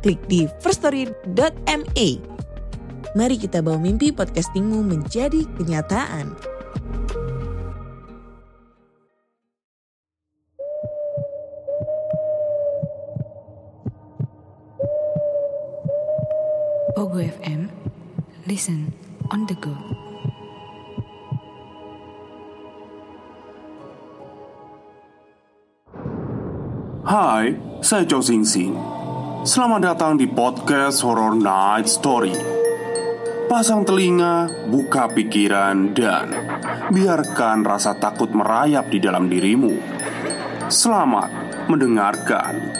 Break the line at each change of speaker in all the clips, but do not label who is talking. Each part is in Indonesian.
klik di firststory.me. Mari kita bawa mimpi podcastingmu menjadi kenyataan.
Pogo FM, listen on the go.
Hai, saya Chow Sing Sing. Selamat datang di podcast Horror Night Story. Pasang telinga, buka pikiran, dan biarkan rasa takut merayap di dalam dirimu. Selamat mendengarkan.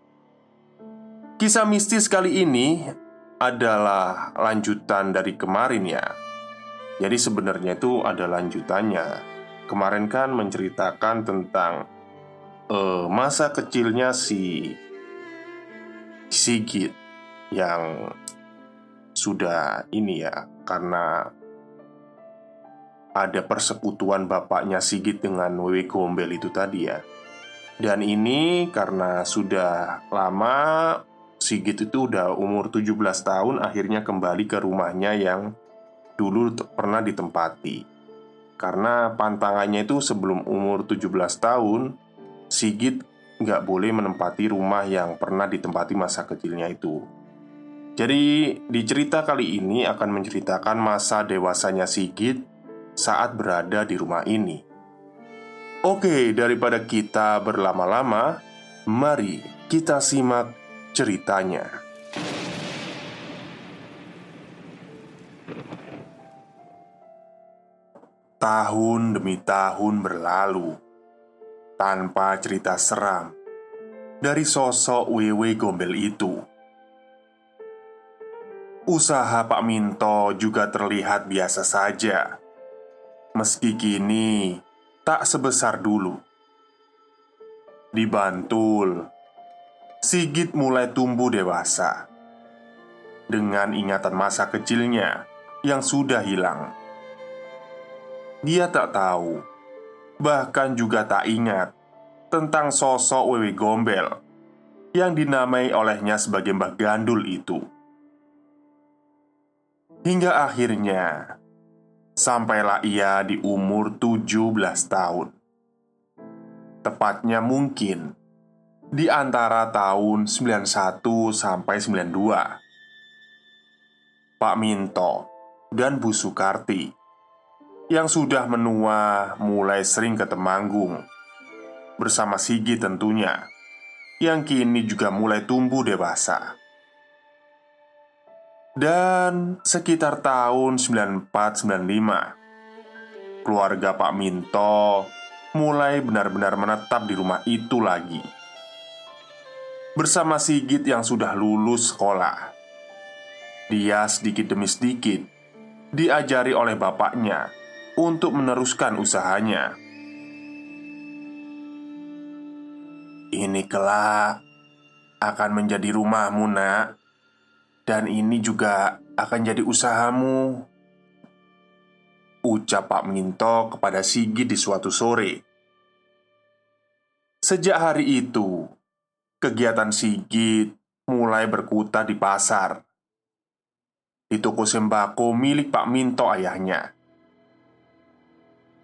Kisah mistis kali ini adalah lanjutan dari kemarin ya. Jadi sebenarnya itu ada lanjutannya. Kemarin kan menceritakan tentang uh, masa kecilnya si Sigit yang sudah ini ya karena ada persekutuan bapaknya Sigit dengan Wewe Gombel itu tadi ya. Dan ini karena sudah lama Sigit itu udah umur 17 tahun akhirnya kembali ke rumahnya yang dulu pernah ditempati. Karena pantangannya itu sebelum umur 17 tahun Sigit nggak boleh menempati rumah yang pernah ditempati masa kecilnya itu. Jadi di cerita kali ini akan menceritakan masa dewasanya Sigit saat berada di rumah ini. Oke, daripada kita berlama-lama Mari kita simak ceritanya. Tahun demi tahun berlalu tanpa cerita seram dari sosok Wewe Gombel itu. Usaha Pak Minto juga terlihat biasa saja, meski kini tak sebesar dulu. Di Bantul, Sigit mulai tumbuh dewasa dengan ingatan masa kecilnya yang sudah hilang. Dia tak tahu, bahkan juga tak ingat tentang sosok Wewe Gombel yang dinamai olehnya sebagai Mbah Gandul itu. Hingga akhirnya sampailah ia di umur 17 tahun. Tepatnya mungkin di antara tahun 91 sampai 92. Pak Minto dan Bu Sukarti yang sudah menua mulai sering ke Temanggung bersama Sigi tentunya yang kini juga mulai tumbuh dewasa. Dan sekitar tahun 94-95 Keluarga Pak Minto mulai benar-benar menetap di rumah itu lagi bersama Sigit yang sudah lulus sekolah. Dia sedikit demi sedikit diajari oleh bapaknya untuk meneruskan usahanya. Ini kelak akan menjadi rumahmu, Nak, dan ini juga akan jadi usahamu. Ucap Pak Minto kepada Sigit di suatu sore. Sejak hari itu, kegiatan Sigit mulai berkutat di pasar Di toko sembako milik Pak Minto ayahnya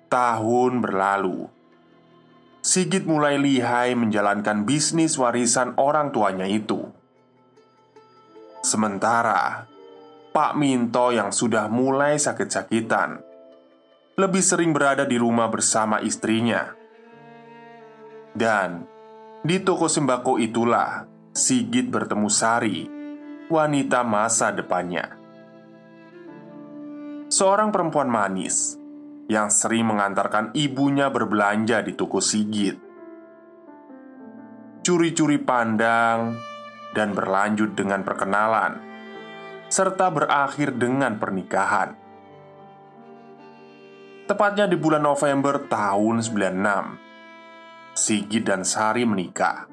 Tahun berlalu. Sigit mulai lihai menjalankan bisnis warisan orang tuanya itu. Sementara Pak Minto yang sudah mulai sakit-sakitan lebih sering berada di rumah bersama istrinya. Dan di toko sembako itulah Sigit bertemu Sari, wanita masa depannya. Seorang perempuan manis yang sering mengantarkan ibunya berbelanja di toko Sigit. Curi-curi pandang dan berlanjut dengan perkenalan, serta berakhir dengan pernikahan. Tepatnya di bulan November tahun 96, Sigit dan Sari menikah.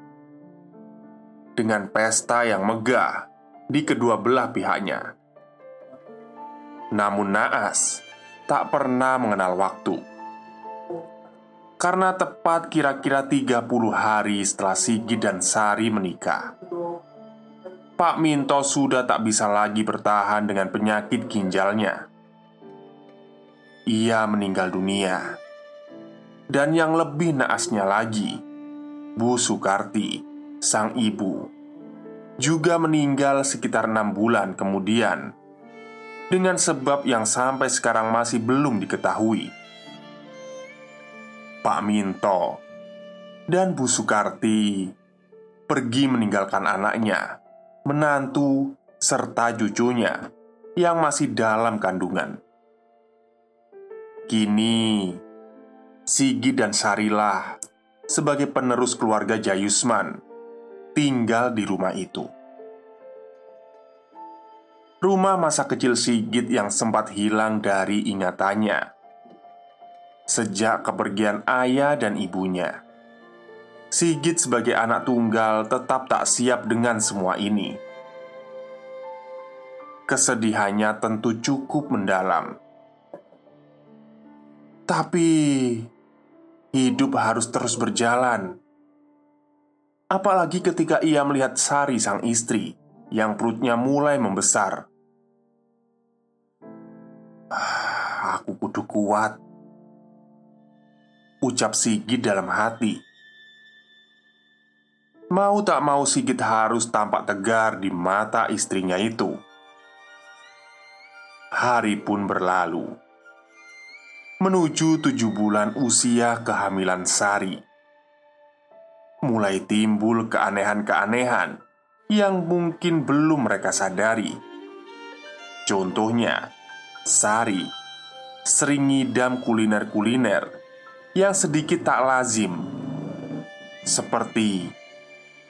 Dengan pesta yang megah di kedua belah pihaknya. Namun naas, tak pernah mengenal waktu. Karena tepat kira-kira 30 hari setelah Sigi dan Sari menikah. Pak Minto sudah tak bisa lagi bertahan dengan penyakit ginjalnya. Ia meninggal dunia Dan yang lebih naasnya lagi Bu Sukarti, sang ibu Juga meninggal sekitar enam bulan kemudian dengan sebab yang sampai sekarang masih belum diketahui. Pak Minto dan Bu Sukarti pergi meninggalkan anaknya, menantu, serta cucunya yang masih dalam kandungan. Kini, Sigi dan Sarilah sebagai penerus keluarga Jayusman tinggal di rumah itu rumah masa kecil Sigit yang sempat hilang dari ingatannya sejak kepergian ayah dan ibunya. Sigit sebagai anak tunggal tetap tak siap dengan semua ini. Kesedihannya tentu cukup mendalam. Tapi hidup harus terus berjalan. Apalagi ketika ia melihat Sari sang istri yang perutnya mulai membesar. Aku kudu kuat Ucap Sigit dalam hati Mau tak mau Sigit harus tampak tegar di mata istrinya itu Hari pun berlalu Menuju tujuh bulan usia kehamilan Sari. Mulai timbul keanehan-keanehan Yang mungkin belum mereka sadari. Contohnya Sari sering ngidam kuliner-kuliner yang sedikit tak lazim Seperti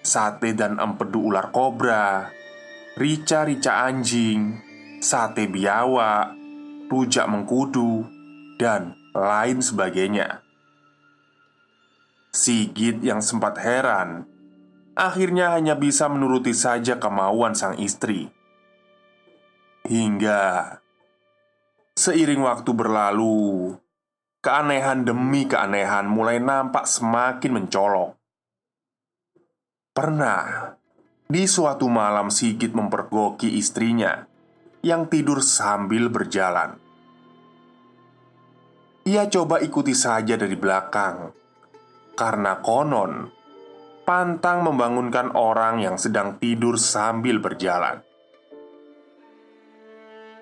sate dan empedu ular kobra Rica-rica anjing Sate biawak Rujak mengkudu Dan lain sebagainya Sigit yang sempat heran Akhirnya hanya bisa menuruti saja kemauan sang istri Hingga Seiring waktu berlalu, keanehan demi keanehan mulai nampak semakin mencolok. Pernah di suatu malam Sigit mempergoki istrinya yang tidur sambil berjalan. Ia coba ikuti saja dari belakang karena konon pantang membangunkan orang yang sedang tidur sambil berjalan.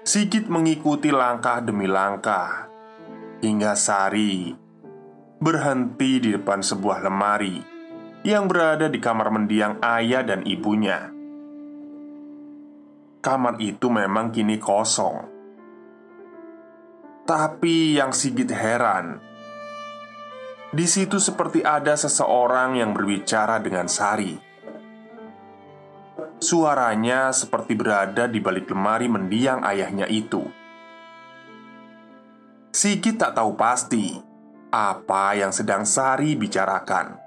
Sigit mengikuti langkah demi langkah hingga Sari berhenti di depan sebuah lemari yang berada di kamar mendiang ayah dan ibunya. Kamar itu memang kini kosong, tapi yang Sigit heran, di situ seperti ada seseorang yang berbicara dengan Sari. Suaranya seperti berada di balik lemari mendiang ayahnya itu. Sigit tak tahu pasti apa yang sedang Sari bicarakan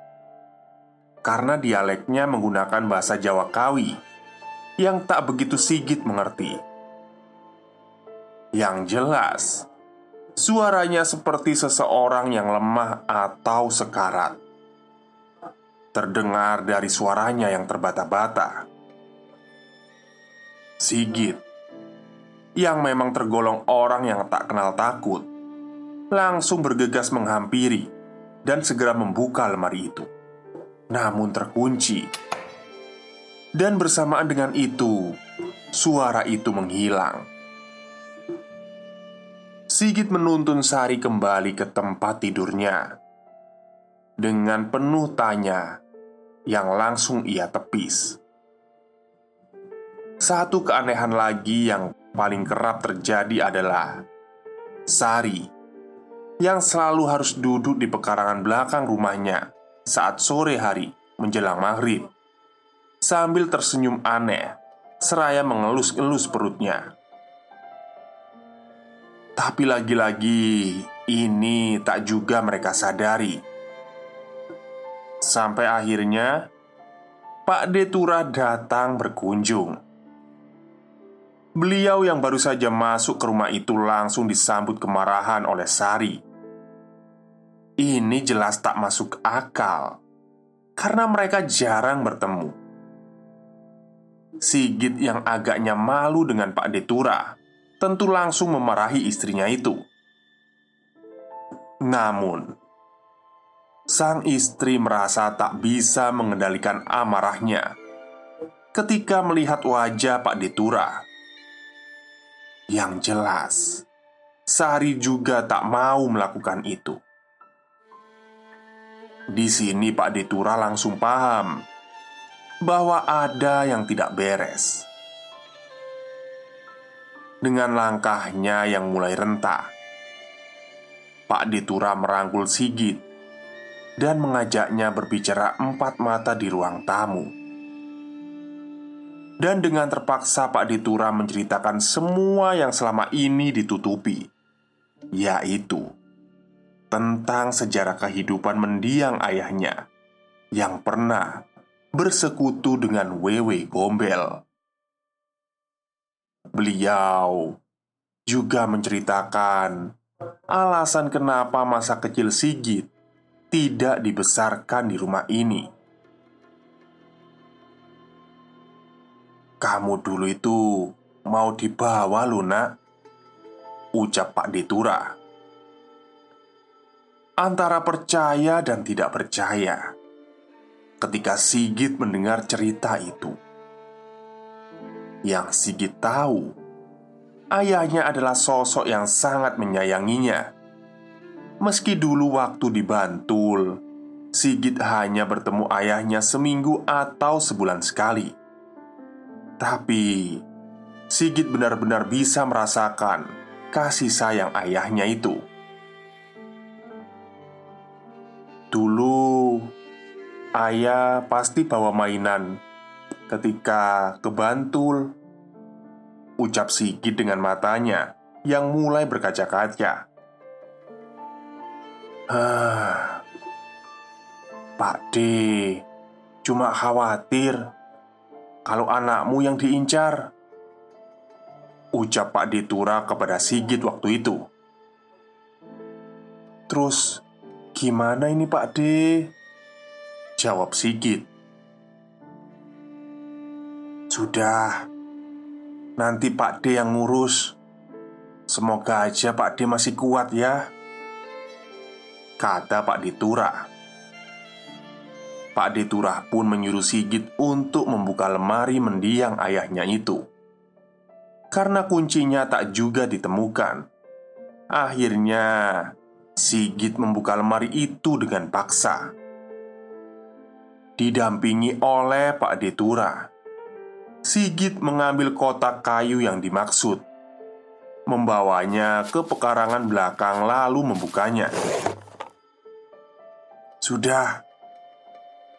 karena dialeknya menggunakan bahasa Jawa Kawi yang tak begitu Sigit mengerti. Yang jelas, suaranya seperti seseorang yang lemah atau sekarat. Terdengar dari suaranya yang terbata-bata. Sigit yang memang tergolong orang yang tak kenal takut langsung bergegas menghampiri dan segera membuka lemari itu. Namun terkunci. Dan bersamaan dengan itu, suara itu menghilang. Sigit menuntun Sari kembali ke tempat tidurnya dengan penuh tanya yang langsung ia tepis. Satu keanehan lagi yang paling kerap terjadi adalah Sari yang selalu harus duduk di pekarangan belakang rumahnya saat sore hari menjelang maghrib sambil tersenyum aneh seraya mengelus-elus perutnya. Tapi lagi-lagi ini tak juga mereka sadari. Sampai akhirnya Pak Detura datang berkunjung. Beliau yang baru saja masuk ke rumah itu langsung disambut kemarahan oleh Sari. Ini jelas tak masuk akal karena mereka jarang bertemu. Sigit yang agaknya malu dengan Pak Detura tentu langsung memarahi istrinya itu. Namun, sang istri merasa tak bisa mengendalikan amarahnya ketika melihat wajah Pak Detura. Yang jelas, Sari juga tak mau melakukan itu. Di sini Pak Detura langsung paham bahwa ada yang tidak beres dengan langkahnya yang mulai rentah. Pak Ditura merangkul Sigit dan mengajaknya berbicara empat mata di ruang tamu. Dan dengan terpaksa Pak Ditura menceritakan semua yang selama ini ditutupi, yaitu tentang sejarah kehidupan mendiang ayahnya yang pernah bersekutu dengan Wewe Gombel. Beliau juga menceritakan alasan kenapa masa kecil Sigit tidak dibesarkan di rumah ini. Kamu dulu itu mau dibawa Luna Ucap Pak Detura Antara percaya dan tidak percaya Ketika Sigit mendengar cerita itu yang Sigit tahu, ayahnya adalah sosok yang sangat menyayanginya. Meski dulu waktu di Bantul, Sigit hanya bertemu ayahnya seminggu atau sebulan sekali. Tapi Sigit benar-benar bisa merasakan kasih sayang ayahnya itu. Dulu, ayah pasti bawa mainan ketika ke Bantul Ucap Sigit dengan matanya yang mulai berkaca-kaca. Ah, Pak D Cuma khawatir Kalau anakmu yang diincar Ucap Pak D Tura kepada Sigit waktu itu. Terus gimana ini Pak D? Jawab Sigit sudah, nanti Pak D yang ngurus. Semoga aja Pak D masih kuat ya. Kata Pak D. Pak D pun menyuruh Sigit untuk membuka lemari mendiang ayahnya itu. Karena kuncinya tak juga ditemukan. Akhirnya, Sigit membuka lemari itu dengan paksa. Didampingi oleh Pak D Sigit mengambil kotak kayu yang dimaksud, membawanya ke pekarangan belakang, lalu membukanya. "Sudah,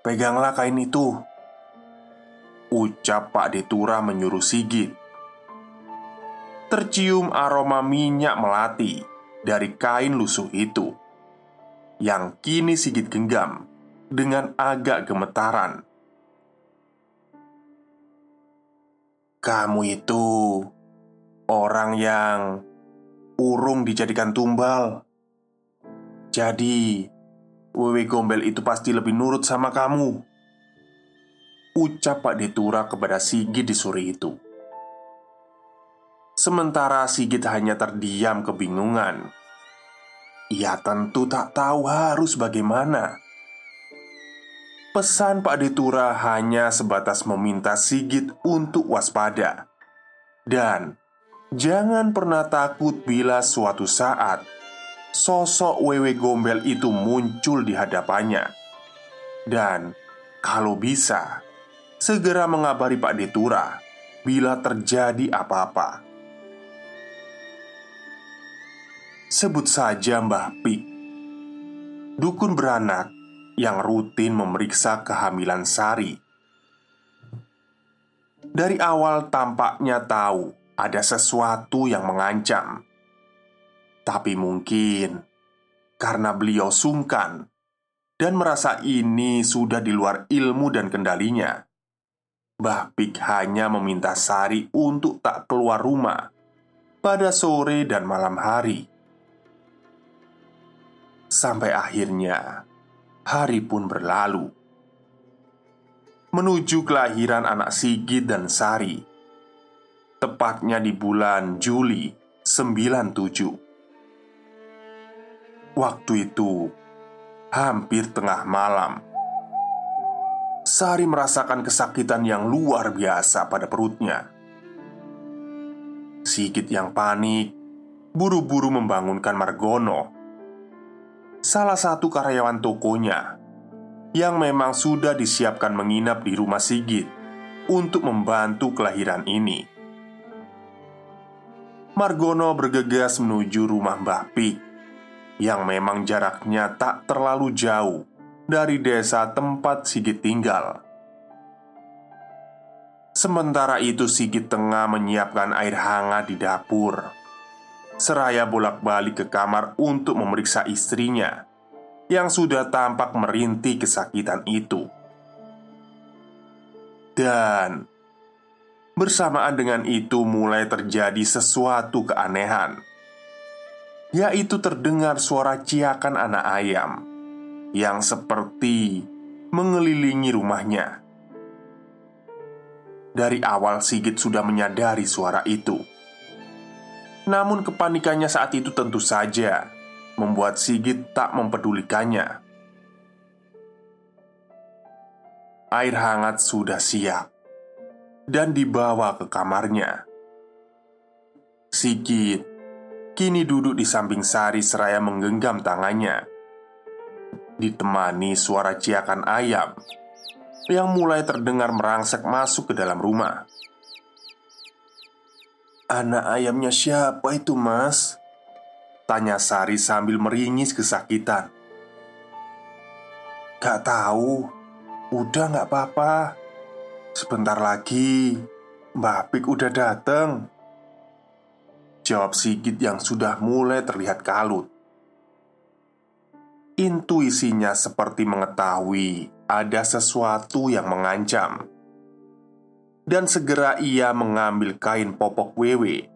peganglah kain itu," ucap Pak Detura menyuruh Sigit. Tercium aroma minyak melati dari kain lusuh itu, yang kini Sigit genggam dengan agak gemetaran. Kamu itu orang yang urung dijadikan tumbal. Jadi, Wewe Gombel itu pasti lebih nurut sama kamu. Ucap Pak Detura kepada Sigit di sore itu. Sementara Sigit hanya terdiam kebingungan. ia tentu tak tahu harus bagaimana. Pesan Pak Detura hanya sebatas meminta Sigit untuk waspada dan jangan pernah takut bila suatu saat sosok Wewe Gombel itu muncul di hadapannya. Dan kalau bisa, segera mengabari Pak Detura bila terjadi apa-apa. Sebut saja Mbah Pik Dukun beranak yang rutin memeriksa kehamilan Sari. Dari awal tampaknya tahu ada sesuatu yang mengancam. Tapi mungkin karena beliau sungkan Dan merasa ini sudah di luar ilmu dan kendalinya. Mbah Pik hanya meminta Sari untuk tak keluar rumah pada sore dan malam hari. Sampai akhirnya hari pun berlalu. Menuju kelahiran anak Sigit dan Sari Tepatnya di bulan Juli 97 Waktu itu Hampir tengah malam Sari merasakan kesakitan yang luar biasa pada perutnya. Sigit yang panik Buru-buru membangunkan Margono salah satu karyawan tokonya yang memang sudah disiapkan menginap di rumah Sigit untuk membantu kelahiran ini. Margono bergegas menuju rumah Mbah Pik yang memang jaraknya tak terlalu jauh dari desa tempat Sigit tinggal. Sementara itu Sigit tengah menyiapkan air hangat di dapur Seraya bolak-balik ke kamar untuk memeriksa istrinya Yang sudah tampak merintih kesakitan itu. Dan Bersamaan dengan itu mulai terjadi sesuatu keanehan Yaitu terdengar suara ciakan anak ayam Yang seperti mengelilingi rumahnya. Dari awal Sigit sudah menyadari suara itu namun kepanikannya saat itu tentu saja membuat Sigit tak mempedulikannya. Air hangat sudah siap dan dibawa ke kamarnya. Sigit kini duduk di samping Sari seraya menggenggam tangannya. Ditemani suara ciakan ayam yang mulai terdengar merangsek masuk ke dalam rumah. Anak ayamnya siapa itu mas? Tanya Sari sambil meringis kesakitan. Gak tahu. Udah gak apa-apa. Sebentar lagi Mbak Pik udah dateng. Jawab Sigit yang sudah mulai terlihat kalut. Intuisinya seperti mengetahui ada sesuatu yang mengancam dan segera ia mengambil kain popok wewe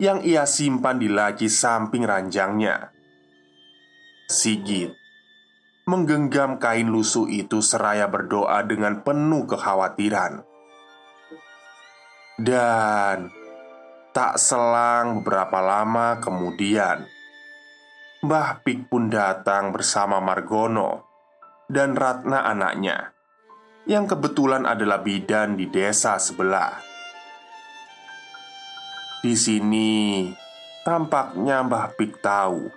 yang ia simpan di laci samping ranjangnya. Sigit menggenggam kain lusuh itu seraya berdoa dengan penuh kekhawatiran. Dan tak selang beberapa lama kemudian, Mbah Pik pun datang bersama Margono dan Ratna anaknya yang kebetulan adalah bidan di desa sebelah. Di sini tampaknya Mbah Pik tahu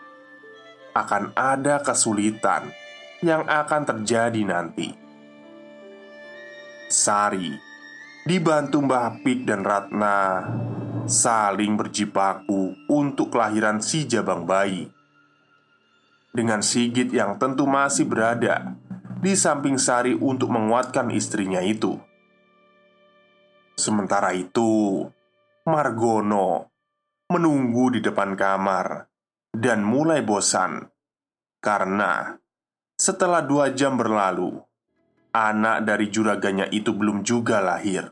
akan ada kesulitan yang akan terjadi nanti. Sari dibantu Mbah Pik dan Ratna saling berjibaku untuk kelahiran si jabang bayi. Dengan Sigit yang tentu masih berada di samping Sari untuk menguatkan istrinya itu. Sementara itu, Margono menunggu di depan kamar dan mulai bosan karena setelah dua jam berlalu, anak dari juraganya itu belum juga lahir.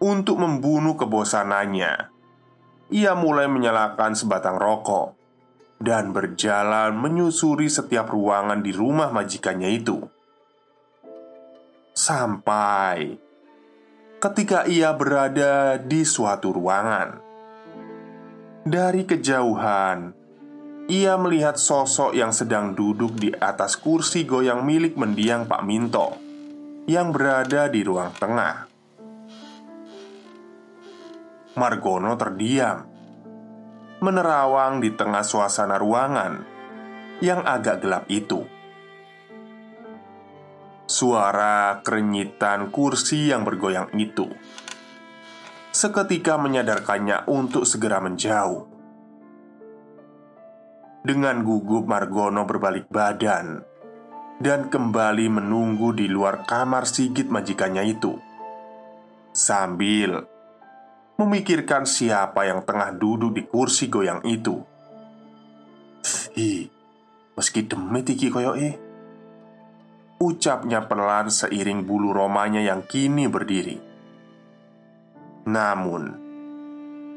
Untuk membunuh kebosanannya, ia mulai menyalakan sebatang rokok dan berjalan menyusuri setiap ruangan di rumah majikannya itu. Sampai ketika ia berada di suatu ruangan, dari kejauhan ia melihat sosok yang sedang duduk di atas kursi goyang milik mendiang Pak Minto yang berada di ruang tengah. Margono terdiam, menerawang di tengah suasana ruangan yang agak gelap itu. Suara kerenyitan kursi yang bergoyang itu seketika menyadarkannya untuk segera menjauh. Dengan gugup, Margono berbalik badan dan kembali menunggu di luar kamar Sigit majikannya itu, sambil memikirkan siapa yang tengah duduk di kursi goyang itu. Hi, meski demit iki koyo eh. Ucapnya pelan seiring bulu romanya yang kini berdiri Namun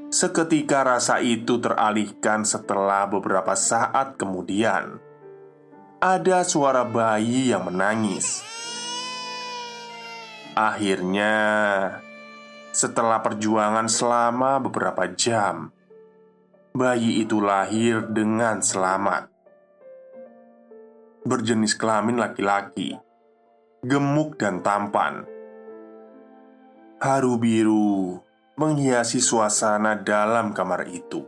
Seketika rasa itu teralihkan setelah beberapa saat kemudian Ada suara bayi yang menangis Akhirnya Setelah perjuangan selama beberapa jam Bayi itu lahir dengan selamat berjenis kelamin laki-laki, gemuk dan tampan. Haru biru menghiasi suasana dalam kamar itu.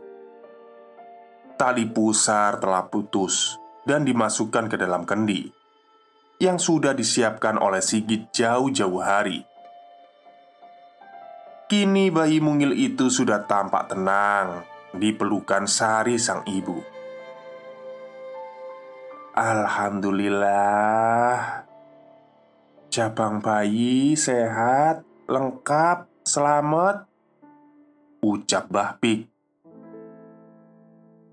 Tali pusar telah putus dan dimasukkan ke dalam kendi yang sudah disiapkan oleh Sigit jauh-jauh hari. Kini bayi mungil itu sudah tampak tenang di pelukan Sari sang ibu. Alhamdulillah Cabang bayi sehat, lengkap, selamat Ucap Mbah Pik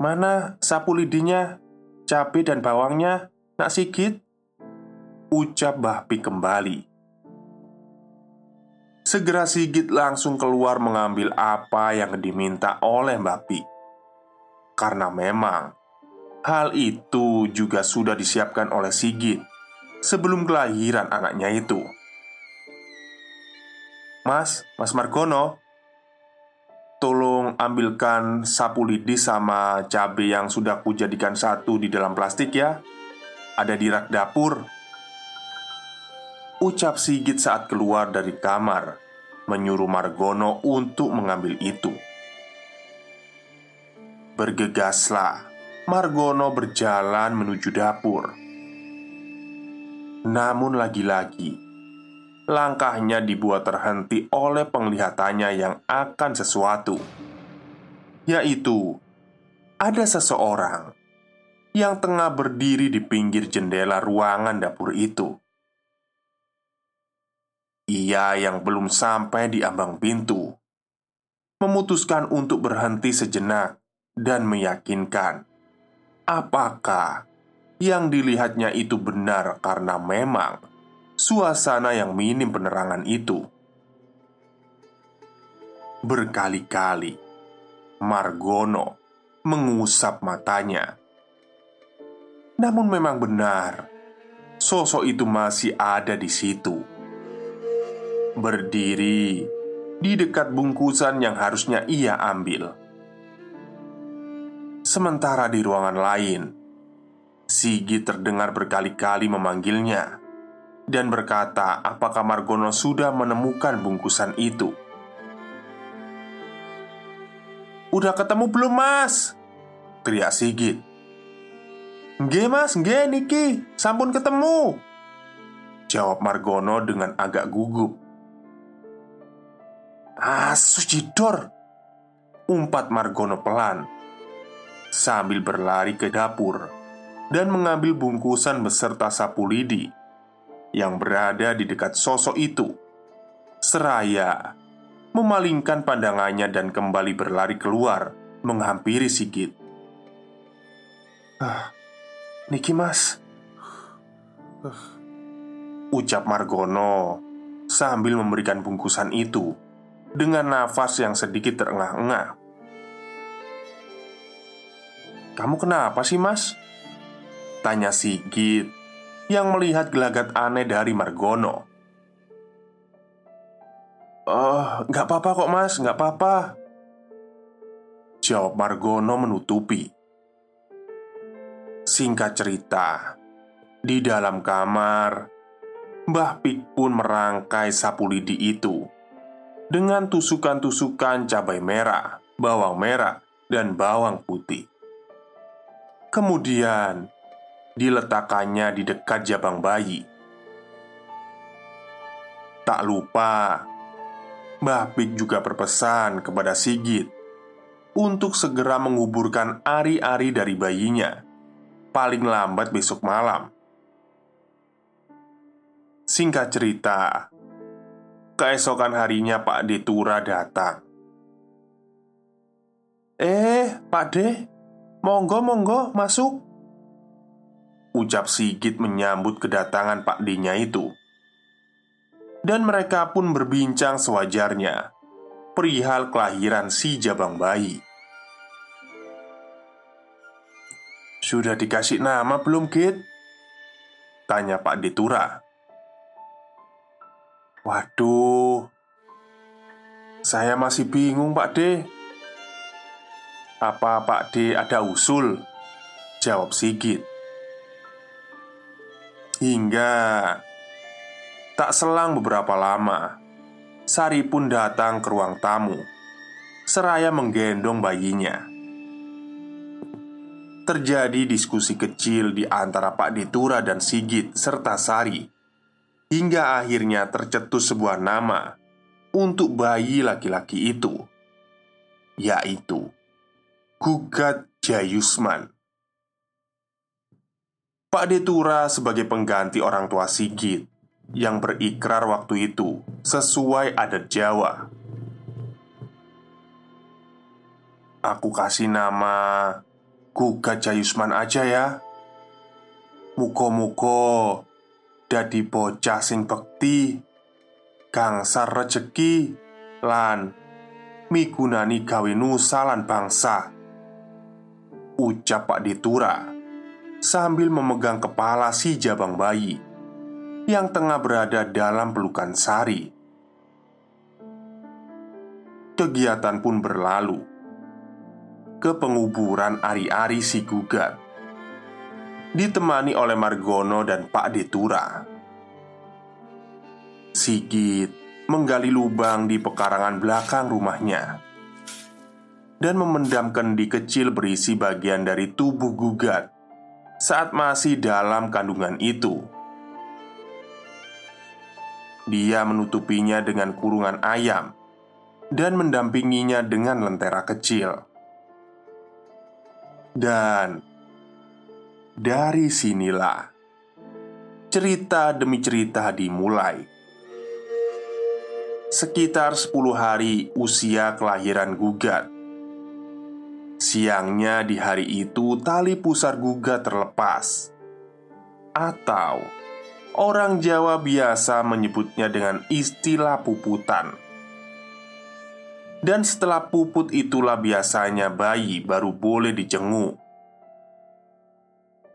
Mana sapu lidinya, cabai dan bawangnya, nak sigit? Ucap Mbah Pik kembali Segera Sigit langsung keluar mengambil apa yang diminta oleh Mbah Pik Karena memang Hal itu juga sudah disiapkan oleh Sigit sebelum kelahiran anaknya itu. Mas, Mas Margono, tolong ambilkan sapu lidi sama cabai yang sudah kujadikan satu di dalam plastik ya. Ada di rak dapur. Ucap Sigit saat keluar dari kamar, menyuruh Margono untuk mengambil itu. Bergegaslah Margono berjalan menuju dapur. Namun lagi-lagi, langkahnya dibuat terhenti oleh penglihatannya yang akan sesuatu, yaitu ada seseorang yang tengah berdiri di pinggir jendela ruangan dapur itu. Ia yang belum sampai di ambang pintu memutuskan untuk berhenti sejenak dan meyakinkan apakah yang dilihatnya itu benar karena memang suasana yang minim penerangan itu. Berkali-kali Margono mengusap matanya. Namun memang benar, sosok itu masih ada di situ. Berdiri di dekat bungkusan yang harusnya ia ambil. Sementara di ruangan lain, Sigi terdengar berkali-kali memanggilnya dan berkata, "Apakah Margono sudah menemukan bungkusan itu?" "Udah ketemu belum, Mas?" teriak Sigit. "Nggih, Mas, nggih niki, sampun ketemu." Jawab Margono dengan agak gugup. "Asus jidor!" Umpat Margono pelan sambil berlari ke dapur dan mengambil bungkusan beserta sapu lidi yang berada di dekat sosok itu. Seraya memalingkan pandangannya dan kembali berlari keluar menghampiri Sigit. Ah, Niki mas Ucap Margono Sambil memberikan bungkusan itu Dengan nafas yang sedikit terengah-engah. Kamu kenapa sih mas? Tanya Sigit Yang melihat gelagat aneh dari Margono. Oh, nggak apa-apa kok mas, nggak apa-apa Jawab Margono menutupi. Singkat cerita, di dalam kamar, Mbah Pik pun merangkai sapu lidi itu dengan tusukan-tusukan cabai merah, bawang merah, dan bawang putih. Kemudian diletakkannya di dekat jabang bayi. Tak lupa, Mbah Pik juga berpesan kepada Sigit untuk segera menguburkan ari-ari dari bayinya, paling lambat besok malam. Singkat cerita, keesokan harinya Pak D. Tura datang. Eh, Pak D, monggo-monggo masuk. Ucap Sigit menyambut kedatangan Pak D-nya itu dan mereka pun berbincang sewajarnya perihal kelahiran si jabang bayi. "Sudah dikasih nama belum, Git?" tanya Pak Detura. "Waduh, saya masih bingung, Pak De. Apa Pak De ada usul?" jawab Sigit. Hingga Tak selang beberapa lama, Sari pun datang ke ruang tamu, seraya menggendong bayinya. Terjadi diskusi kecil di antara Pak Ditura dan Sigit serta Sari, hingga akhirnya tercetus sebuah nama untuk bayi laki-laki itu, yaitu Gugat Jayusman. Pak Detura sebagai pengganti orang tua Sigit yang berikrar waktu itu sesuai adat Jawa. Aku kasih nama Gugat Jayusman aja ya. Muko-muko dadi bocah sing bekti, gangsar rejeki lan migunani gawe nusa lan bangsa. Ucap Pak Ditura sambil memegang kepala si jabang bayi yang tengah berada dalam pelukan Sari. Kegiatan pun berlalu ke penguburan ari-ari si gugat, ditemani oleh Margono dan Pak Detura. Sigit menggali lubang di pekarangan belakang rumahnya dan memendam kendi kecil berisi bagian dari tubuh gugat saat masih dalam kandungan itu. Dia menutupinya dengan kurungan ayam dan mendampinginya dengan lentera kecil. Dan dari sinilah cerita demi cerita dimulai. Sekitar 10 hari usia kelahiran Gugat. Siangnya di hari itu tali pusar Gugat terlepas. Atau Orang Jawa biasa menyebutnya dengan istilah puputan. Dan setelah puput itulah biasanya bayi baru boleh dijenguk.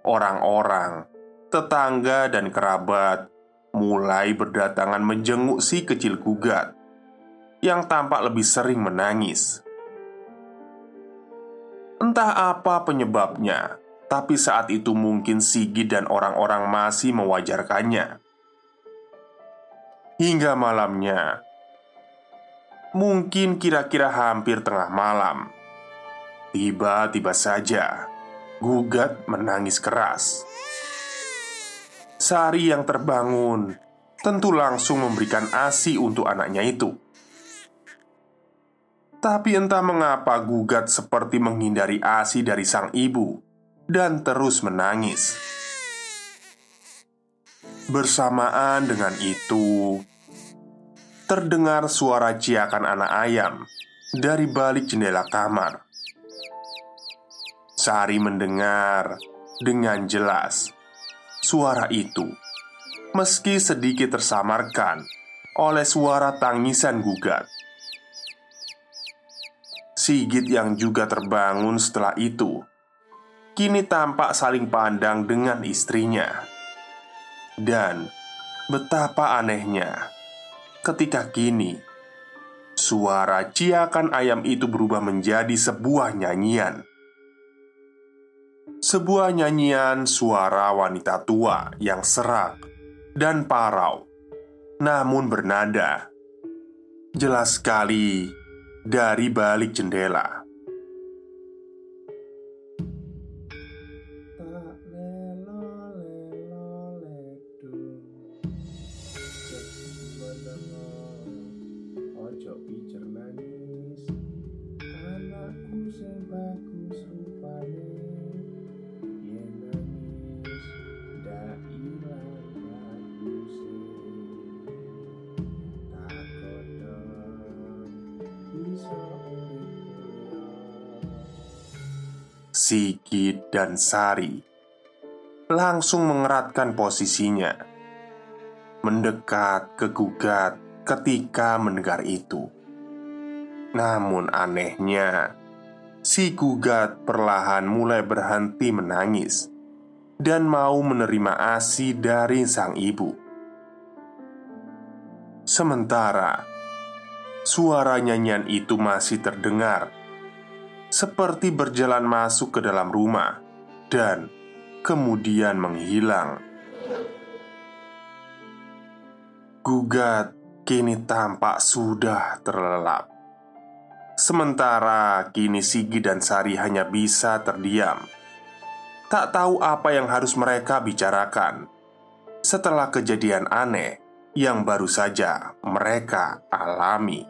Orang-orang, tetangga, dan kerabat mulai berdatangan menjenguk si kecil gugat yang tampak lebih sering menangis. Entah apa penyebabnya, tapi saat itu mungkin Sigit dan orang-orang masih mewajarkannya Hingga malamnya Mungkin kira-kira hampir tengah malam Tiba-tiba saja Gugat menangis keras Sari yang terbangun Tentu langsung memberikan ASI untuk anaknya itu Tapi entah mengapa Gugat seperti menghindari ASI dari sang ibu dan terus menangis. Bersamaan dengan itu, terdengar suara ciakan anak ayam dari balik jendela kamar. Sari mendengar dengan jelas suara itu, meski sedikit tersamarkan oleh suara tangisan gugat. Sigit yang juga terbangun setelah itu kini tampak saling pandang dengan istrinya. Dan betapa anehnya ketika kini suara ciakan ayam itu berubah menjadi sebuah nyanyian. Sebuah nyanyian suara wanita tua yang serak dan parau, namun bernada jelas sekali dari balik jendela. Dan Sari langsung mengeratkan posisinya, mendekat ke gugat ketika mendengar itu. Namun anehnya, si gugat perlahan mulai berhenti menangis dan mau menerima ASI dari sang ibu. Sementara suara nyanyian itu masih terdengar seperti berjalan masuk ke dalam rumah dan kemudian menghilang. Gugat kini tampak sudah terlelap. Sementara kini Sigi dan Sari hanya bisa terdiam. Tak tahu apa yang harus mereka bicarakan setelah kejadian aneh yang baru saja mereka alami.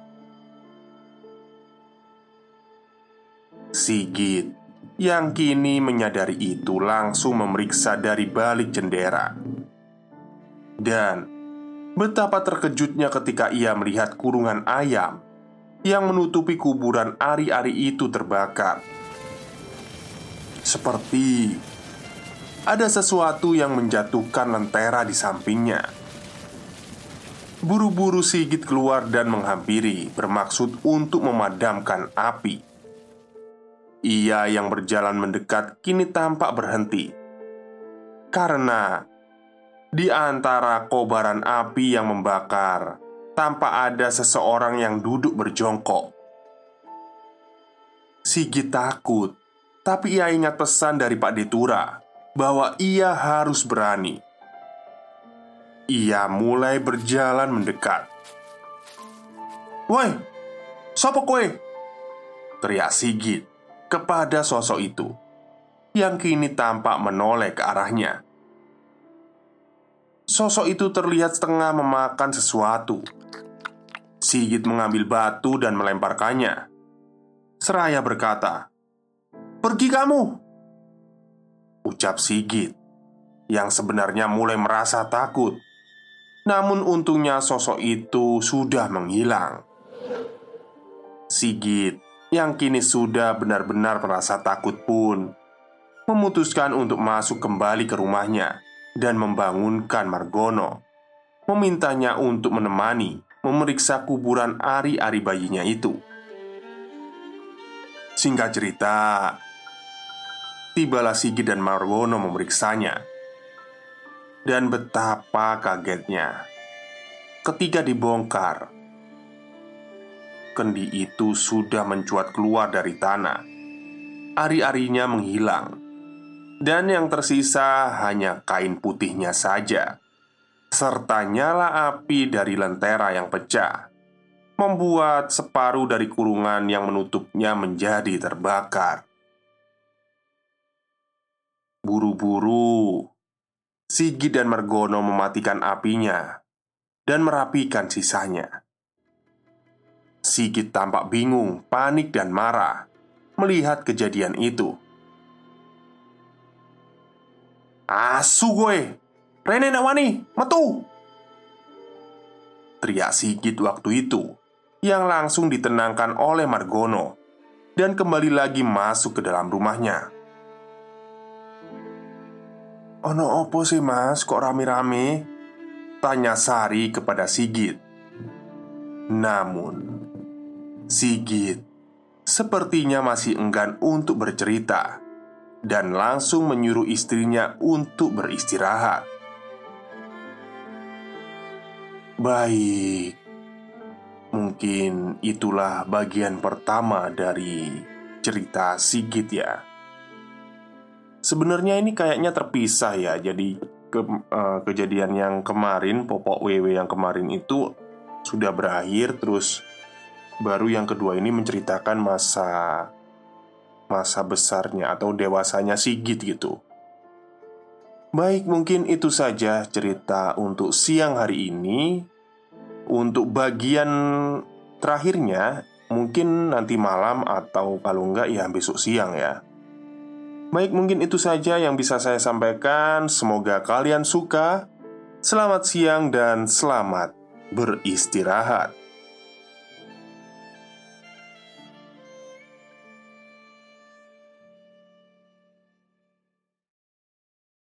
Sigit yang kini menyadari itu langsung memeriksa dari balik jendela. Dan betapa terkejutnya ketika ia melihat kurungan ayam yang menutupi kuburan ari-ari itu terbakar. Seperti ada sesuatu yang menjatuhkan lentera di sampingnya. Buru-buru Sigit keluar dan menghampiri, bermaksud untuk memadamkan api. Ia yang berjalan mendekat kini tampak berhenti karena di antara kobaran api yang membakar, tampak ada seseorang yang duduk berjongkok. Sigit takut, tapi ia ingat pesan dari Pak Detura bahwa ia harus berani. Ia mulai berjalan mendekat. "Woi, sopo kue?" teriak Sigit kepada sosok itu yang kini tampak menoleh ke arahnya. Sosok itu terlihat setengah memakan sesuatu. Sigit mengambil batu dan melemparkannya. Seraya berkata, "Pergi kamu!" Ucap Sigit yang sebenarnya mulai merasa takut. Namun untungnya sosok itu sudah menghilang. Sigit yang kini sudah benar-benar merasa takut pun memutuskan untuk masuk kembali ke rumahnya dan membangunkan Margono, memintanya untuk menemani memeriksa kuburan ari-ari bayinya itu. Singkat cerita, tibalah Sigi dan Margono memeriksanya, dan betapa kagetnya ketika dibongkar kendi itu sudah mencuat keluar dari tanah. Ari-arinya menghilang, dan yang tersisa hanya kain putihnya saja, serta nyala api dari lentera yang pecah, membuat separuh dari kurungan yang menutupnya menjadi terbakar. Buru-buru, Sigi dan Mergono mematikan apinya dan merapikan sisanya. Sigit tampak bingung, panik, dan marah melihat kejadian itu. Asu gue, Rene nak wani, metu! Teriak Sigit waktu itu yang langsung ditenangkan oleh Margono dan kembali lagi masuk ke dalam rumahnya. Ono opo sih mas, kok rame-rame? Tanya Sari kepada Sigit Namun Sigit sepertinya masih enggan untuk bercerita dan langsung menyuruh istrinya untuk beristirahat. Baik, mungkin itulah bagian pertama dari cerita Sigit, ya. Sebenarnya ini kayaknya terpisah ya. Jadi ke, uh, kejadian yang kemarin, popok WW yang kemarin itu sudah berakhir terus baru yang kedua ini menceritakan masa masa besarnya atau dewasanya Sigit gitu. Baik, mungkin itu saja cerita untuk siang hari ini. Untuk bagian terakhirnya, mungkin nanti malam atau kalau enggak ya besok siang ya. Baik, mungkin itu saja yang bisa saya sampaikan. Semoga kalian suka. Selamat siang dan selamat beristirahat.